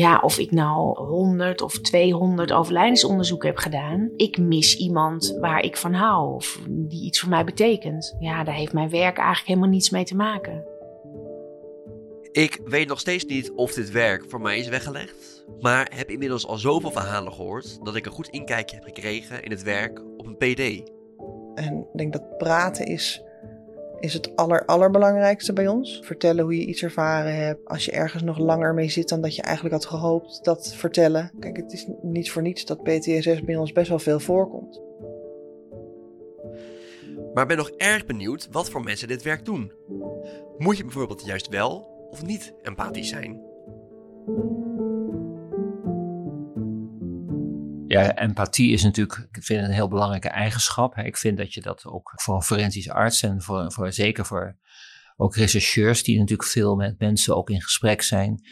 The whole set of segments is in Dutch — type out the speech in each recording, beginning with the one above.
Ja, of ik nou 100 of 200 overlijdensonderzoeken heb gedaan. Ik mis iemand waar ik van hou of die iets voor mij betekent. Ja, daar heeft mijn werk eigenlijk helemaal niets mee te maken. Ik weet nog steeds niet of dit werk voor mij is weggelegd, maar heb inmiddels al zoveel verhalen gehoord dat ik een goed inkijkje heb gekregen in het werk op een PD. En ik denk dat praten is, is het aller, allerbelangrijkste bij ons. Vertellen hoe je iets ervaren hebt. Als je ergens nog langer mee zit dan dat je eigenlijk had gehoopt, dat vertellen. Kijk, het is niet voor niets dat PTSS bij ons best wel veel voorkomt. Maar ben nog erg benieuwd wat voor mensen dit werk doen. Moet je bijvoorbeeld juist wel of niet empathisch zijn? Ja, empathie is natuurlijk, ik vind het een heel belangrijke eigenschap. Ik vind dat je dat ook voor een forensisch arts en voor, voor, zeker voor ook rechercheurs die natuurlijk veel met mensen ook in gesprek zijn,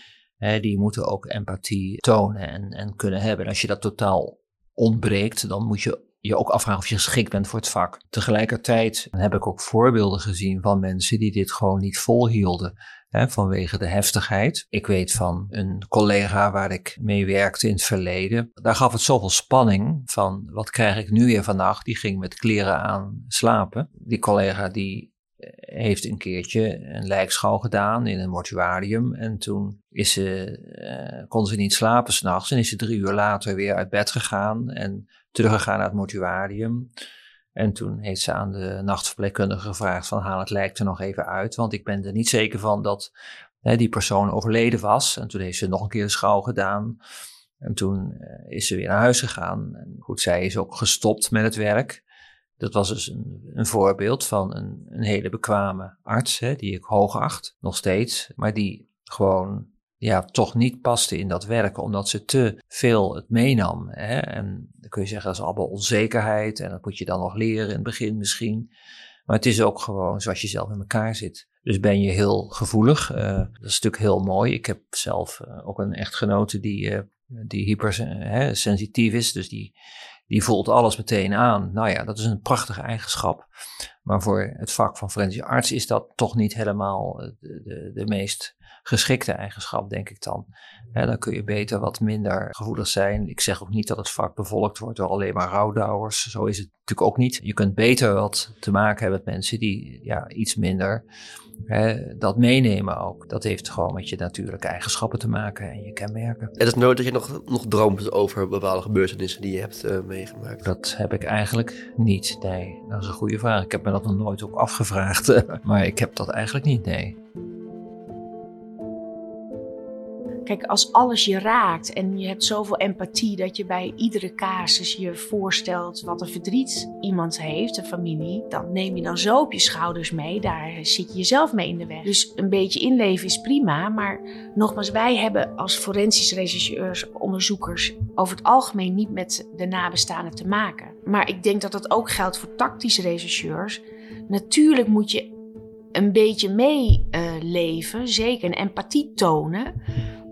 die moeten ook empathie tonen en, en kunnen hebben. En als je dat totaal ontbreekt, dan moet je je ook afvragen of je geschikt bent voor het vak. Tegelijkertijd heb ik ook voorbeelden gezien van mensen die dit gewoon niet volhielden vanwege de heftigheid. Ik weet van een collega waar ik mee werkte in het verleden. Daar gaf het zoveel spanning van wat krijg ik nu weer vannacht. Die ging met kleren aan slapen. Die collega die eh, heeft een keertje een lijkschouw gedaan in een mortuarium. En toen is ze, uh, kon ze niet slapen s'nachts. En is ze drie uur later weer uit bed gegaan en teruggegaan naar het mortuarium. En toen heeft ze aan de nachtverpleegkundige gevraagd van haal het lijk er nog even uit, want ik ben er niet zeker van dat hè, die persoon overleden was. En toen heeft ze nog een keer de schouw gedaan. En toen uh, is ze weer naar huis gegaan. En goed, zij is ook gestopt met het werk. Dat was dus een, een voorbeeld van een, een hele bekwame arts, hè, die ik hoog acht, nog steeds, maar die gewoon ja, toch niet paste in dat werk, omdat ze te veel het meenam. Hè? En dan kun je zeggen, dat is allemaal onzekerheid en dat moet je dan nog leren in het begin misschien. Maar het is ook gewoon zoals je zelf in elkaar zit. Dus ben je heel gevoelig. Uh, dat is natuurlijk heel mooi. Ik heb zelf uh, ook een echtgenote die, uh, die hypersensitief is. Dus die, die voelt alles meteen aan. Nou ja, dat is een prachtige eigenschap. Maar voor het vak van forensische arts is dat toch niet helemaal de, de, de meest geschikte eigenschap, denk ik dan. dan kun je beter wat minder gevoelig zijn. Ik zeg ook niet dat het vak bevolkt wordt door alleen maar rouwdouwers. Zo is het natuurlijk ook niet. Je kunt beter wat te maken hebben met mensen die ja, iets minder dat meenemen ook. Dat heeft gewoon met je natuurlijke eigenschappen te maken en je kenmerken. Het is nooit dat je nog, nog droomt over bepaalde gebeurtenissen die je hebt uh, meegemaakt? Dat heb ik eigenlijk niet, nee. Dat is een goede vraag. Ik heb me dat nog nooit ook afgevraagd, maar ik heb dat eigenlijk niet, nee. Kijk, als alles je raakt en je hebt zoveel empathie dat je bij iedere casus je voorstelt wat een verdriet iemand heeft, een familie, dan neem je dan zo op je schouders mee. Daar zit je jezelf mee in de weg. Dus een beetje inleven is prima, maar nogmaals, wij hebben als forensisch rechercheurs, onderzoekers over het algemeen niet met de nabestaanden te maken. Maar ik denk dat dat ook geldt voor tactische rechercheurs. Natuurlijk moet je een beetje meeleven, zeker, en empathie tonen.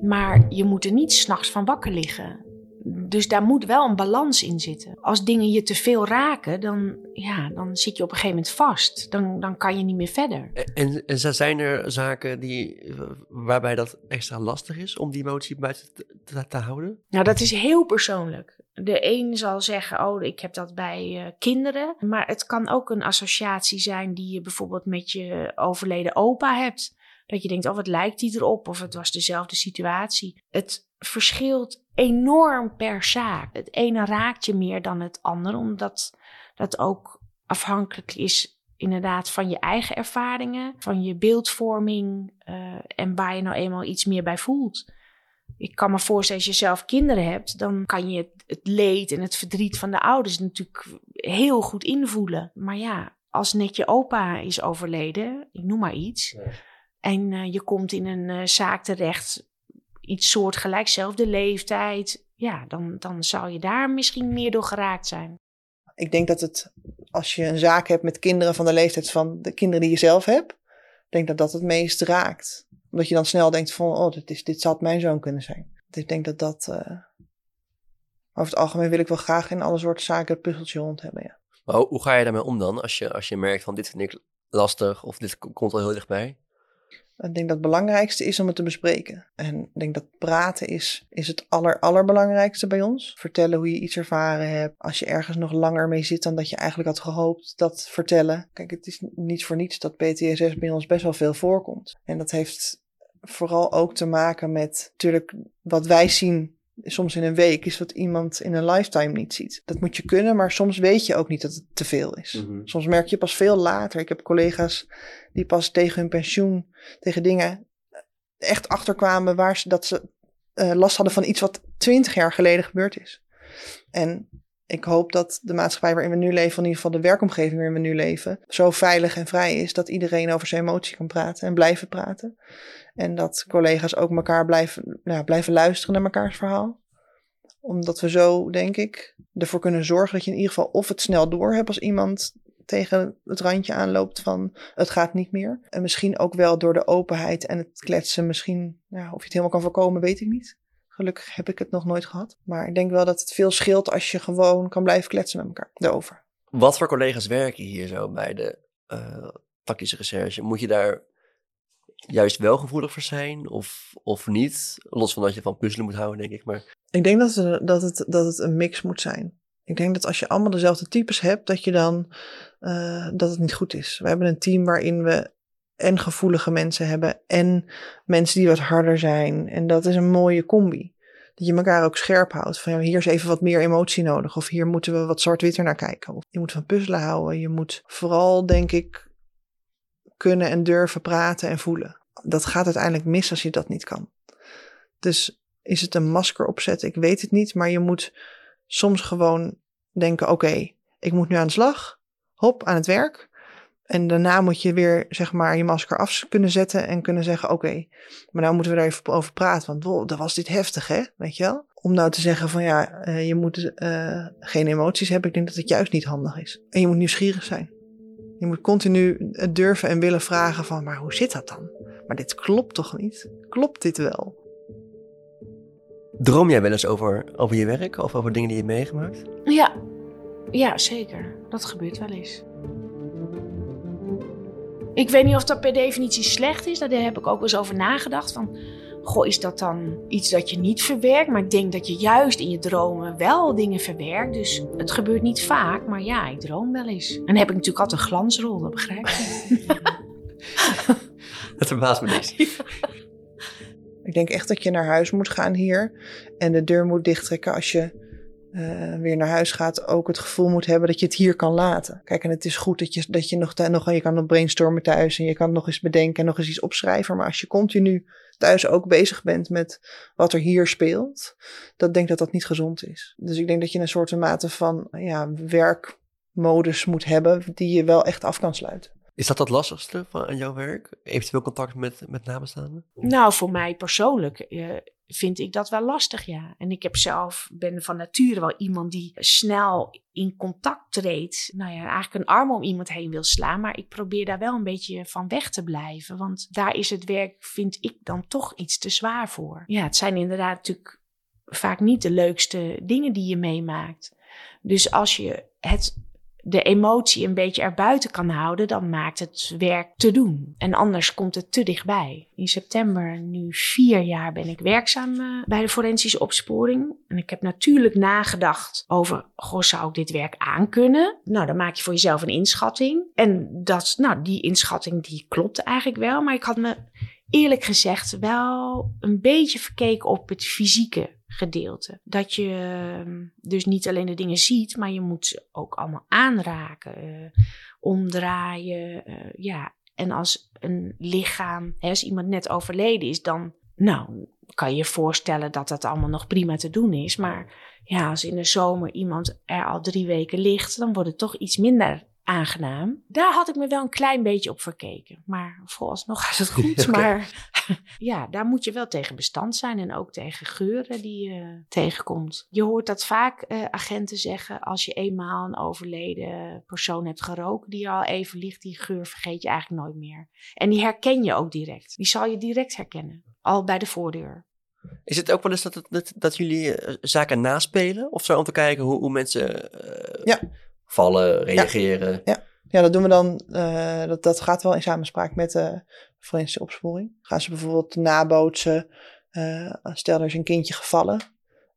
Maar je moet er niet s'nachts van wakker liggen. Dus daar moet wel een balans in zitten. Als dingen je te veel raken, dan, ja, dan zit je op een gegeven moment vast. Dan, dan kan je niet meer verder. En, en zijn er zaken die, waarbij dat extra lastig is om die emotie buiten te, te, houden? Nou, dat is heel persoonlijk. De een zal zeggen, oh, ik heb dat bij uh, kinderen. Maar het kan ook een associatie zijn die je bijvoorbeeld met je overleden opa hebt. Dat je denkt, oh wat lijkt die erop? Of het was dezelfde situatie. Het verschilt enorm per zaak. Het ene raakt je meer dan het andere, omdat dat ook afhankelijk is inderdaad van je eigen ervaringen, van je beeldvorming uh, en waar je nou eenmaal iets meer bij voelt. Ik kan me voorstellen, als je zelf kinderen hebt, dan kan je het, leed en het verdriet van de ouders natuurlijk heel goed invoelen. Maar ja, als net je opa is overleden, ik noem maar iets, en uh, je komt in een uh, zaak terecht, iets soortgelijks, zelfde leeftijd. Ja, dan, dan zou je daar misschien meer door geraakt zijn. Ik denk dat het, als je een zaak hebt met kinderen van de leeftijd van de kinderen die je zelf hebt, ik denk dat dat het meest raakt. Omdat je dan snel denkt van, oh, dit, is, dit zou mijn zoon kunnen zijn. Dus ik denk dat dat, uh, over het algemeen wil ik wel graag in alle soorten zaken het puzzeltje rond hebben, ja. Maar hoe, hoe ga je daarmee om dan, als je, als je merkt van dit vind ik lastig of dit komt al heel dichtbij? Ik denk dat het belangrijkste is om het te bespreken. En ik denk dat praten is, is het aller, allerbelangrijkste bij ons. Vertellen hoe je iets ervaren hebt. Als je ergens nog langer mee zit dan dat je eigenlijk had gehoopt, dat vertellen. Kijk, het is niet voor niets dat PTSS bij ons best wel veel voorkomt. En dat heeft vooral ook te maken met natuurlijk wat wij zien soms in een week is wat iemand in een lifetime niet ziet. Dat moet je kunnen, maar soms weet je ook niet dat het te veel is. Mhm. Soms merk je pas veel later. Ik heb collega's die pas tegen hun pensioen, tegen dingen echt achterkwamen waar ze dat ze eh, last hadden van iets wat twintig jaar geleden gebeurd is. En ik hoop dat de maatschappij waarin we nu leven, in ieder geval de werkomgeving waarin we nu leven, zo veilig en vrij is dat iedereen over zijn emotie kan praten en blijven praten. En dat collega's ook elkaar blijven, nou, blijven luisteren naar mekaars verhaal. Omdat we zo, denk ik, ervoor kunnen zorgen dat je in ieder geval of het snel door hebt als iemand tegen het randje aanloopt van het gaat niet meer. En misschien ook wel door de openheid en het kletsen. Misschien, nou, of je het helemaal kan voorkomen, weet ik niet. Gelukkig heb ik het nog nooit gehad. Maar ik denk wel dat het veel scheelt als je gewoon kan blijven kletsen met elkaar erover. Wat voor collega's werken hier zo bij de uh, tactische recherche? Moet je daar juist wel gevoelig voor zijn of, of niet? Los van dat je van puzzelen moet houden, denk ik. Maar... Ik denk dat het, dat, het, dat het een mix moet zijn. Ik denk dat als je allemaal dezelfde types hebt, dat je dan uh, dat het niet goed is. We hebben een team waarin we en gevoelige mensen hebben en mensen die wat harder zijn. En dat is een mooie combi. Dat je elkaar ook scherp houdt. Van ja, hier is even wat meer emotie nodig. Of hier moeten we wat zwart-witter naar kijken. Of je moet van puzzelen houden. Je moet vooral, denk ik, kunnen en durven praten en voelen. Dat gaat uiteindelijk mis als je dat niet kan. Dus is het een masker opzetten? Ik weet het niet. Maar je moet soms gewoon denken: oké, ik moet nu aan de slag. Hop, aan het werk. En daarna moet je weer, zeg maar, je masker af kunnen zetten en kunnen zeggen: Oké, maar nou moeten we daar even over praten. Want wow, dat was dit heftig, hè? Weet je wel? Om nou te zeggen: van ja, uh, je moet uh, geen emoties hebben. Ik denk dat het juist niet handig is. En je moet nieuwsgierig zijn. Je moet continu durven en willen vragen: van, maar hoe zit dat dan? Maar dit klopt toch niet? Klopt dit wel? Droom jij wel eens over, over je werk of over dingen die je hebt meegemaakt? Ja, ja, zeker. Dat gebeurt wel eens. Ik weet niet of dat per definitie slecht is. Daar heb ik ook wel eens over nagedacht. Van, goh, is dat dan iets dat je niet verwerkt? Maar ik denk dat je juist in je dromen wel dingen verwerkt. Dus het gebeurt niet vaak, maar ja, ik droom wel eens. En dan heb ik natuurlijk altijd een glansrol, dat begrijp je. dat verbaast me niks. Ik denk echt dat je naar huis moet gaan hier. En de deur moet dichttrekken als je uh, weer naar huis gaat, ook het gevoel moet hebben dat je het hier kan laten. Kijk, en het is goed dat je, dat je nog, nog, je kan nog brainstormen thuis en je kan nog eens bedenken en nog eens iets opschrijven. Maar als je continu thuis ook bezig bent met wat er hier speelt, dan denk ik dat dat niet gezond is. Dus ik denk dat je een soort mate van ja, werkmodus moet hebben die je wel echt af kan sluiten. Is dat het lastigste van aan jouw werk? Eventueel contact met, met nabestaanden? Nou, voor mij persoonlijk uh, vind ik dat wel lastig, ja. En ik heb zelf, ben van nature wel iemand die snel in contact treedt. Nou ja, eigenlijk een arm om iemand heen wil slaan. Maar ik probeer daar wel een beetje van weg te blijven. Want daar is het werk, vind ik, dan toch iets te zwaar voor. Ja, het zijn inderdaad natuurlijk vaak niet de leukste dingen die je meemaakt. Dus als je het de emotie een beetje erbuiten kan houden, dan maakt het werk te doen. En anders komt het te dichtbij. In september, nu vier jaar, ben ik werkzaam uh, bij de forensische opsporing. En ik heb natuurlijk nagedacht over, goh, zou ik dit werk aankunnen? Nou, dan maak je voor jezelf een inschatting. En dat, nou, die inschatting die klopte eigenlijk wel, maar ik had me eerlijk gezegd wel een beetje verkeken op het fysieke gedeelte. Dat je ehm, dus niet alleen de dingen ziet, maar je moet ze ook allemaal aanraken, uh, omdraaien. Uh, ja, en als een lichaam, hè, als iemand net overleden is, dan nou, kan je je voorstellen dat dat allemaal nog prima te doen is. Maar ja, als in de zomer iemand er al drie weken ligt, dan wordt het toch iets minder aangenaam. Daar had ik me wel een klein beetje op verkeken. Maar vooralsnog gaat het goed. okay. Maar ja, daar moet je wel tegen bestand zijn. En ook tegen geuren die je tegenkomt. Je hoort dat vaak uh, agenten zeggen. Als je eenmaal een overleden persoon hebt geroken die al even ligt. Die geur vergeet je eigenlijk nooit meer. En die herken je ook direct. Die zal je direct herkennen. Al bij de voordeur. Is het ook wel eens dat, dat, dat jullie uh, zaken naspelen? Of zo om te kijken hoe, hoe mensen... Uh, ja vallen, reageren. Ja, ja. dat doen we dan. Uh, dat, dat gaat wel in samenspraak met de forensische opsporing. Gaan ze bijvoorbeeld nabootsen, uh, stel er is een kindje gevallen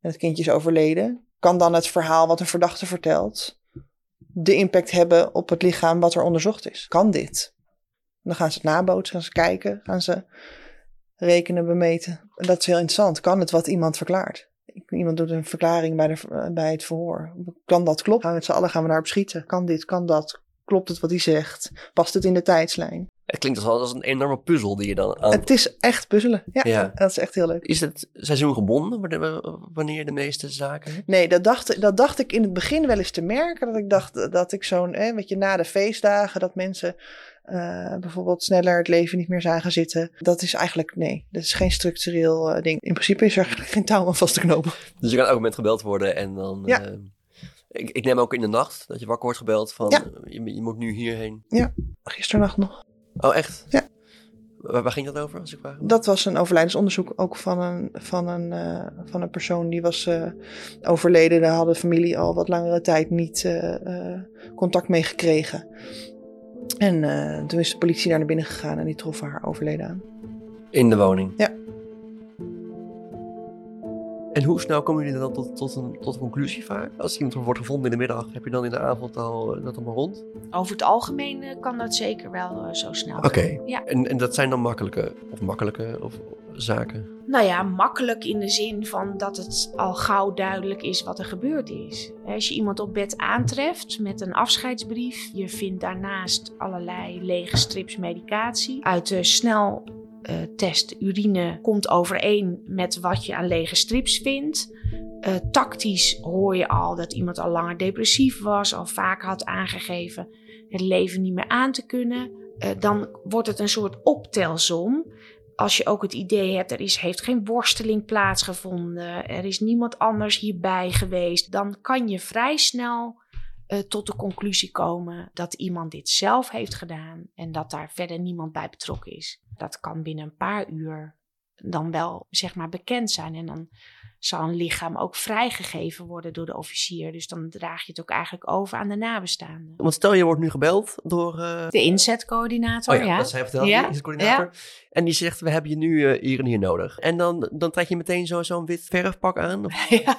en het kindje is overleden. Kan dan het verhaal wat een verdachte vertelt de impact hebben op het lichaam wat er onderzocht is? Kan dit? Dan gaan ze het nabootsen, gaan ze kijken, gaan ze rekenen, bemeten. En dat is heel interessant. Kan het wat iemand verklaart? Iemand doet een verklaring bij, de, bij het verhoor. Kan dat kloppen? Gaan we met z'n allen gaan we daarop schieten. Kan dit, kan dat? Klopt het wat hij zegt? Past het in de tijdslijn? Het klinkt als, een enorme puzzel die je dan aan... Het is echt puzzelen. Ja, Ja. dat is echt heel leuk. Is het seizoengebonden wanneer- de meeste zaken? Nee, dat dacht, dat dacht ik in het begin wel eens te merken. Dat ik dacht dat ik zo'n, weet je, na de feestdagen, dat mensen eh, bijvoorbeeld sneller het leven niet meer zagen zitten. Dat is eigenlijk, nee, dat is geen structureel eh, ding. In principe is er eigenlijk geen touw aan vast te knopen. Dus je kan elk moment gebeld worden en dan... Ja. eh, ik, ik neem ook in de nacht dat je wakker wordt gebeld van Ja. je, je moet nu hierheen. Gisternacht nog. Oh, echt? Ja. Waar, waar ging dat over, als ik vraag? Dat was een overlijdensonderzoek ook van een, van een, van een persoon die was overleden. Daar hadden de familie al wat langere tijd niet contact mee gekregen. En eh, toen is de politie daar naar binnen gegaan en die troffen haar overleden aan. In de woning? Ja. En hoe snel komen jullie dan tot, tot, een, tot een conclusie vaak? Als iemand wordt gevonden in de middag, heb je dan in de avond al eh, dat allemaal rond? Over het algemeen eh, kan dat zeker wel eh, zo snel. Oké. Ja. En, en dat zijn dan makkelijke, of makkelijke of, zaken? Nou ja, makkelijk in de zin van dat het al gauw duidelijk is wat er gebeurd is. Als je iemand op bed aantreft met een afscheidsbrief, je vindt daarnaast allerlei lege strips medicatie. Uit de sneltest urine komt overeen met wat je aan lege strips vindt. Eh, tactisch hoor je al dat iemand al langer depressief was, al vaak had aangegeven het leven niet meer aan te kunnen. Eh, dan wordt het een soort optelsom als je ook het idee hebt, er is, heeft geen worsteling plaatsgevonden, er is niemand anders hierbij geweest, dan kan je vrij snel eh, tot de conclusie komen dat iemand dit zelf heeft gedaan en dat daar verder niemand bij betrokken is. Dat kan binnen een paar uur dan wel zeg maar bekend zijn en dan zal een lichaam ook vrijgegeven worden door de officier. Dus dan draag je het ook eigenlijk over aan de nabestaanden. Want stel je wordt nu gebeld door... eh, De inzetcoördinator, Oh ja, ja. dat zei verteld, Ja, die coördinator. En die zegt, we hebben je nu eh, hier en hier nodig. En dan, dan trek je meteen zo- zo'n wit verfpak aan? Of- Ja.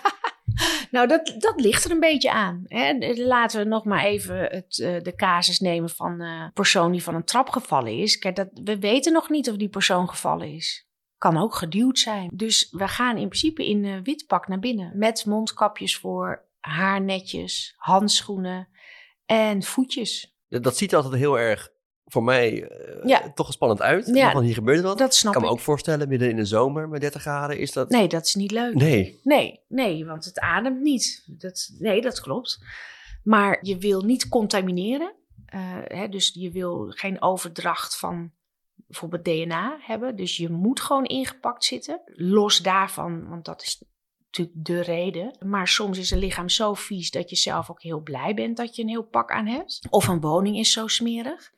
Nou, dat, dat ligt er een beetje aan. Hè. Laten we nog maar even het, eh, de casus nemen van eh, een persoon die van een trap gevallen is. Kijk, dat, we weten nog niet of die persoon gevallen is. Kan ook geduwd zijn. Dus we gaan in principe in eh, wit pak naar binnen. Met mondkapjes voor, haarnetjes, handschoenen en voetjes. Dat, ziet altijd heel erg, voor mij, eh, Ja. toch spannend uit. Ja. Van hier gebeurt wat. Dat snap ik kan me ook voorstellen, midden in de zomer met 30 graden is dat... Nee, dat is niet leuk. Nee. Nee, nee, want het ademt niet. Dat, nee, dat klopt. Maar je wil niet contamineren. Eh, hè, dus je wil geen overdracht van bijvoorbeeld DNA hebben. Dus je moet gewoon ingepakt zitten. Los daarvan, want dat is natuurlijk de reden. Maar soms is een lichaam zo vies dat je zelf ook heel blij bent dat je een heel pak aan hebt. Of een woning is zo smerig.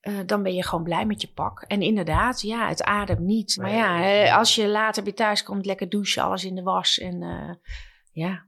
Eh, dan ben je gewoon blij met je pak. En inderdaad, ja, het ademt niet. Maar ja, hè, als je later weer thuis komt, lekker douchen, alles in de was. En eh, ja,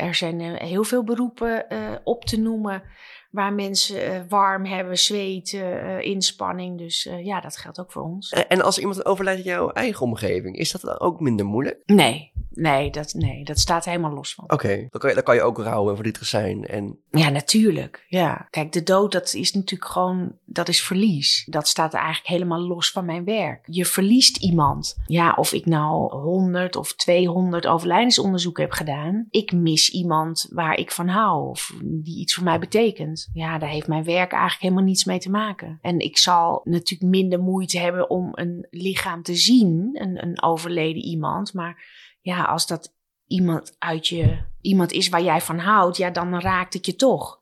er zijn eh, heel veel beroepen eh, op te noemen waar mensen eh, warm hebben, zweten, inspanning. Dus ja, dat geldt ook voor ons. En als iemand overlijdt in jouw eigen omgeving, is dat dan ook minder moeilijk? Nee, nee, dat, nee, dat staat helemaal los van. Oké, dan, kan je, dan kan je ook rouwen voor dit zijn. En Ja, natuurlijk. Ja. Kijk, de dood, dat is natuurlijk gewoon, dat is verlies. Dat staat eigenlijk helemaal los van mijn werk. Je verliest iemand. Ja, of ik nou 100 of 200 overlijdensonderzoeken heb gedaan. Ik mis iemand waar ik van hou of die iets voor mij betekent. Ja, daar heeft mijn werk eigenlijk helemaal niets mee te maken. En ik zal natuurlijk minder moeite hebben om een lichaam te zien, een, een overleden iemand. Maar ja, als dat iemand uit je, iemand is waar jij van houdt, ja, dan raakt het je toch.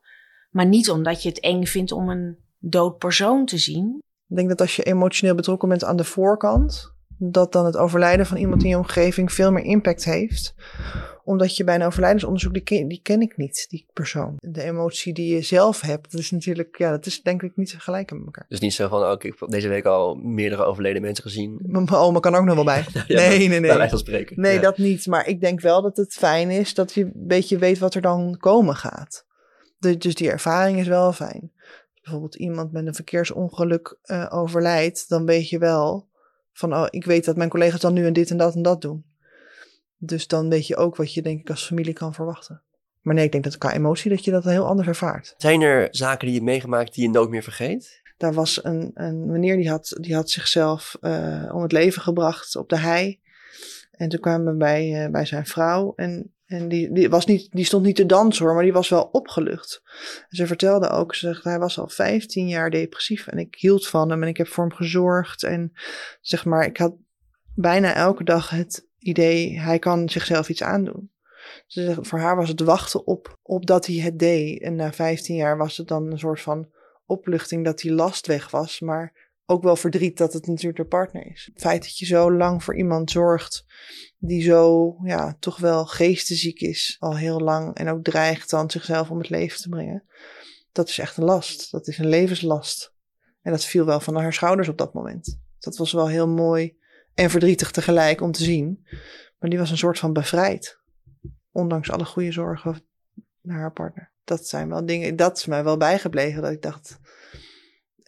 Maar niet omdat je het eng vindt om een dood persoon te zien. Ik denk dat als je emotioneel betrokken bent aan de voorkant, dat dan het overlijden van iemand in je omgeving veel meer impact heeft. Omdat je bij een overlijdensonderzoek, die ken, die ken ik niet, die persoon. De emotie die je zelf hebt, dat is natuurlijk, ja, dat is denk ik niet gelijk met elkaar. dus niet zo van, oké, ik heb deze week al meerdere overleden mensen gezien. Mijn oma kan ook nog wel bij. Ja, nee, nee, Bij wijze nee. van spreken. Nee, Ja. dat niet. Maar ik denk wel dat het fijn is dat je een beetje weet wat er dan komen gaat. Dus die ervaring is wel fijn. bijvoorbeeld iemand met een verkeersongeluk uh, overlijdt, dan weet je wel van, oh, ik weet dat mijn collega's dan nu en dit en dat en dat doen. Dus dan weet je ook wat je denk ik als familie kan verwachten. Maar nee, ik denk dat qua emotie dat je dat heel anders ervaart. Zijn er zaken die je meegemaakt die je nooit meer vergeet? Daar was een, een meneer die had, die had zichzelf uh, om het leven gebracht op de hei. En toen kwamen we bij, uh, bij zijn vrouw. En, en die, die, was niet, die stond niet te dansen hoor, maar die was wel opgelucht. En ze vertelde ook, ze zegt, hij was al 15 jaar depressief. En ik hield van hem en ik heb voor hem gezorgd. En zeg maar, ik had bijna elke dag het idee, hij kan zichzelf iets aandoen. Ze zegt, voor haar was het wachten op, op dat hij het deed. En na 15 jaar was het dan een soort van opluchting dat die last weg was. Maar ook wel verdriet dat het natuurlijk de partner is. Het feit dat je zo lang voor iemand zorgt die zo, ja, toch wel geestesziek is, al heel lang. En ook dreigt dan zichzelf om het leven te brengen. Dat is echt een last. Dat is een levenslast. En dat viel wel van haar schouders op dat moment. Dat was wel heel mooi en verdrietig tegelijk om te zien. Maar die was een soort van bevrijd. Ondanks alle goede zorgen naar haar partner. Dat zijn wel dingen, dat is mij wel bijgebleven. Dat ik dacht,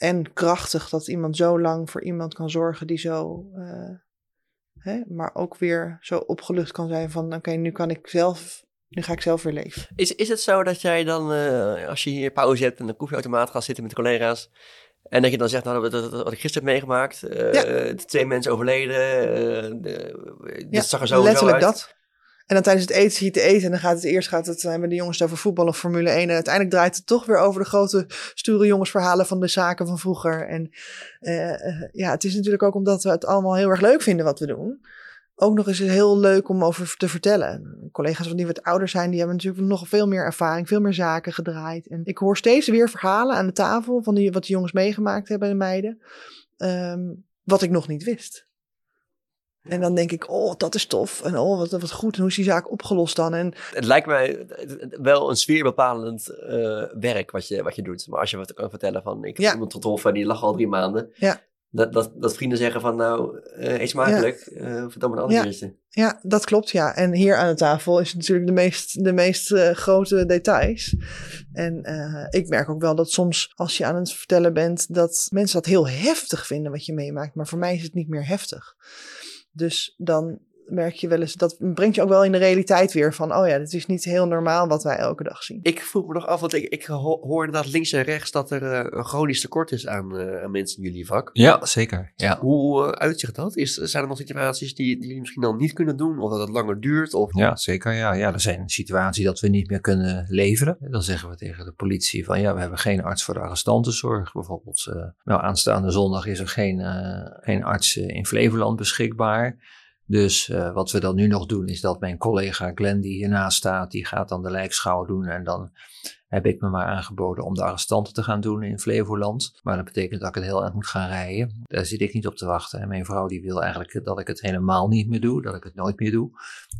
en krachtig dat iemand zo lang voor iemand kan zorgen die zo, uh, hè, maar ook weer zo opgelucht kan zijn van, oké, nu kan ik zelf, nu ga ik zelf weer leven. Is, is het zo dat jij dan, uh, als je hier pauze hebt en een koffieautomaat gaat zitten met de collega's, en dat je dan zegt, nou, dat, dat, wat ik gisteren heb meegemaakt. Uh, ja. Twee mensen overleden. Uh, de, ja, zag er zo letterlijk dat. En dan tijdens het eten zie je te eten. En dan gaat het eerst gaat het, hebben de jongens over voetbal of Formule 1. En uiteindelijk draait het toch weer over de grote stoere jongensverhalen van de zaken van vroeger. En uh, ja, het is natuurlijk ook omdat we het allemaal heel erg leuk vinden wat we doen. Ook nog eens heel leuk om over te vertellen. Collega's van die wat ouder zijn, die hebben natuurlijk nog veel meer ervaring, veel meer zaken gedraaid. En ik hoor steeds weer verhalen aan de tafel van die, wat de jongens meegemaakt hebben, de meiden. Um, wat ik nog niet wist. En dan denk ik, oh, dat is tof. En oh, wat, wat goed. En hoe is die zaak opgelost dan? En... Het lijkt mij wel een sfeerbepalend uh, werk wat je, wat je doet. Maar als je wat kan vertellen van, ik heb ja. iemand getroffen en die lag al drie maanden. Ja. Dat, dat, dat vrienden zeggen van, nou, uh, eet smakelijk, ja. uh, vertel me een ander ja. Ja, dat klopt, ja. En hier aan de tafel is natuurlijk de meest, de meest uh, grote details. En ik merk ook wel dat soms, als je aan het vertellen bent, dat mensen dat heel heftig vinden wat je meemaakt. Maar voor mij is het niet meer heftig. Dus dan merk je wel eens, dat brengt je ook wel in de realiteit weer van, oh ja, dit is niet heel normaal wat wij elke dag zien. Ik vroeg me nog af, want ik, ik hoor inderdaad links en rechts dat er uh, een chronisch tekort is aan, uh, aan, mensen in jullie vak. Ja, zeker. Ja. Hoe uh, uitzicht dat? Is, zijn er nog situaties die, die, jullie misschien dan niet kunnen doen, of dat het langer duurt? Of... Ja, zeker. Ja. ja, er zijn situaties dat we niet meer kunnen leveren. Dan zeggen we tegen de politie van, ja, we hebben geen arts voor de arrestantenzorg. Bijvoorbeeld, nou, aanstaande zondag is er geen, geen arts in Flevoland beschikbaar. Dus uh, wat we dan nu nog doen, is dat mijn collega Glenn, die hiernaast staat, die gaat dan de lijkschouw doen. En dan heb ik me maar aangeboden om de arrestanten te gaan doen in Flevoland. Maar dat betekent dat ik het heel erg moet gaan rijden. Daar zit ik niet op te wachten. En mijn vrouw die wil eigenlijk dat ik het helemaal niet meer doe, dat ik het nooit meer doe.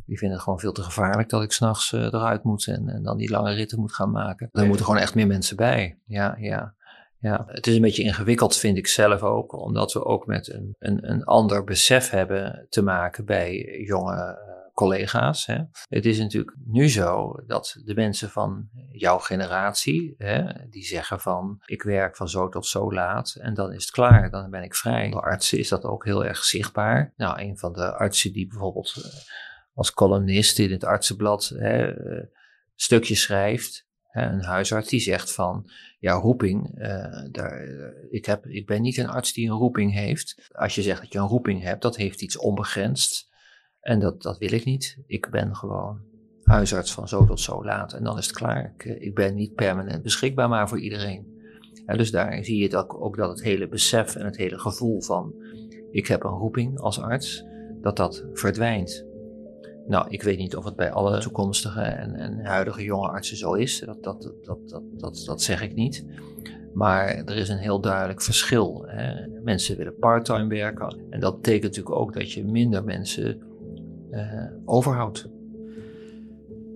Die vindt het gewoon veel te gevaarlijk dat ik s'nachts uh, eruit moet en, en, dan die lange ritten moet gaan maken. Er moeten gewoon echt meer mensen bij. Ja, ja. Ja, het is een beetje ingewikkeld, vind ik zelf ook, omdat we ook met een, een, een ander besef hebben te maken bij jonge uh, collega's. Hè. Het is natuurlijk nu zo dat de mensen van jouw generatie, hè, die zeggen van ik werk van zo tot zo laat en dan is het klaar, dan ben ik vrij. Voor artsen is dat ook heel erg zichtbaar. Nou, een van de artsen die bijvoorbeeld uh, als columnist in het artsenblad hè, uh, stukjes schrijft, een huisarts die zegt van, ja, roeping, uh, daar, ik, heb, ik ben niet een arts die een roeping heeft. Als je zegt dat je een roeping hebt, dat heeft iets onbegrensd. En dat, dat wil ik niet. Ik ben gewoon huisarts van zo tot zo laat en dan is het klaar. Ik, ik ben niet permanent beschikbaar, maar voor iedereen. Ja, dus daar zie je ook dat het hele besef en het hele gevoel van, ik heb een roeping als arts, dat dat verdwijnt. Nou, ik weet niet of het bij alle toekomstige en, en huidige jonge artsen zo is. Dat, dat, dat, dat, dat, zeg ik niet. Maar er is een heel duidelijk verschil. Mensen willen parttime werken. En dat betekent natuurlijk ook dat je minder mensen uh, overhoudt.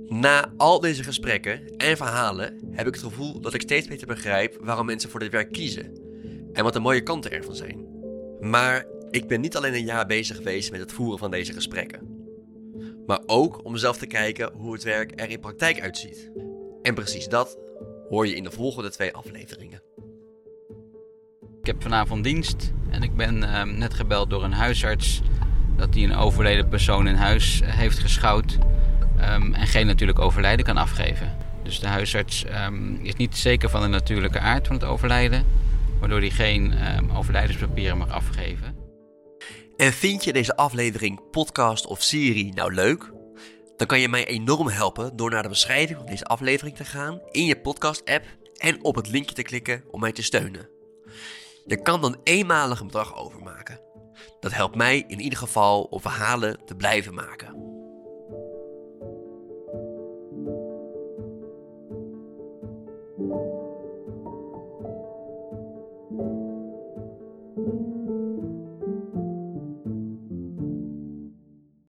Na al deze gesprekken en verhalen heb ik het gevoel dat ik steeds beter begrijp waarom mensen voor dit werk kiezen. En wat de mooie kanten ervan zijn. Maar ik ben niet alleen een jaar bezig geweest met het voeren van deze gesprekken maar ook om zelf te kijken hoe het werk er in praktijk uitziet. En precies dat hoor je in de volgende twee afleveringen. Ik heb vanavond dienst en ik ben ehm, net gebeld door een huisarts dat hij een overleden persoon in huis heeft geschouwd ehm, en geen natuurlijk overlijden kan afgeven. Dus de huisarts ehm, is niet zeker van de natuurlijke aard van het overlijden, waardoor hij geen overlijdenspapieren mag afgeven. En vind je deze aflevering, podcast of serie nou leuk? Dan kan je mij enorm helpen door naar de beschrijving van deze aflevering te gaan in je podcast-app en op het linkje te klikken om mij te steunen. Je kan dan eenmalig een bedrag overmaken. Dat helpt mij in ieder geval om verhalen te blijven maken.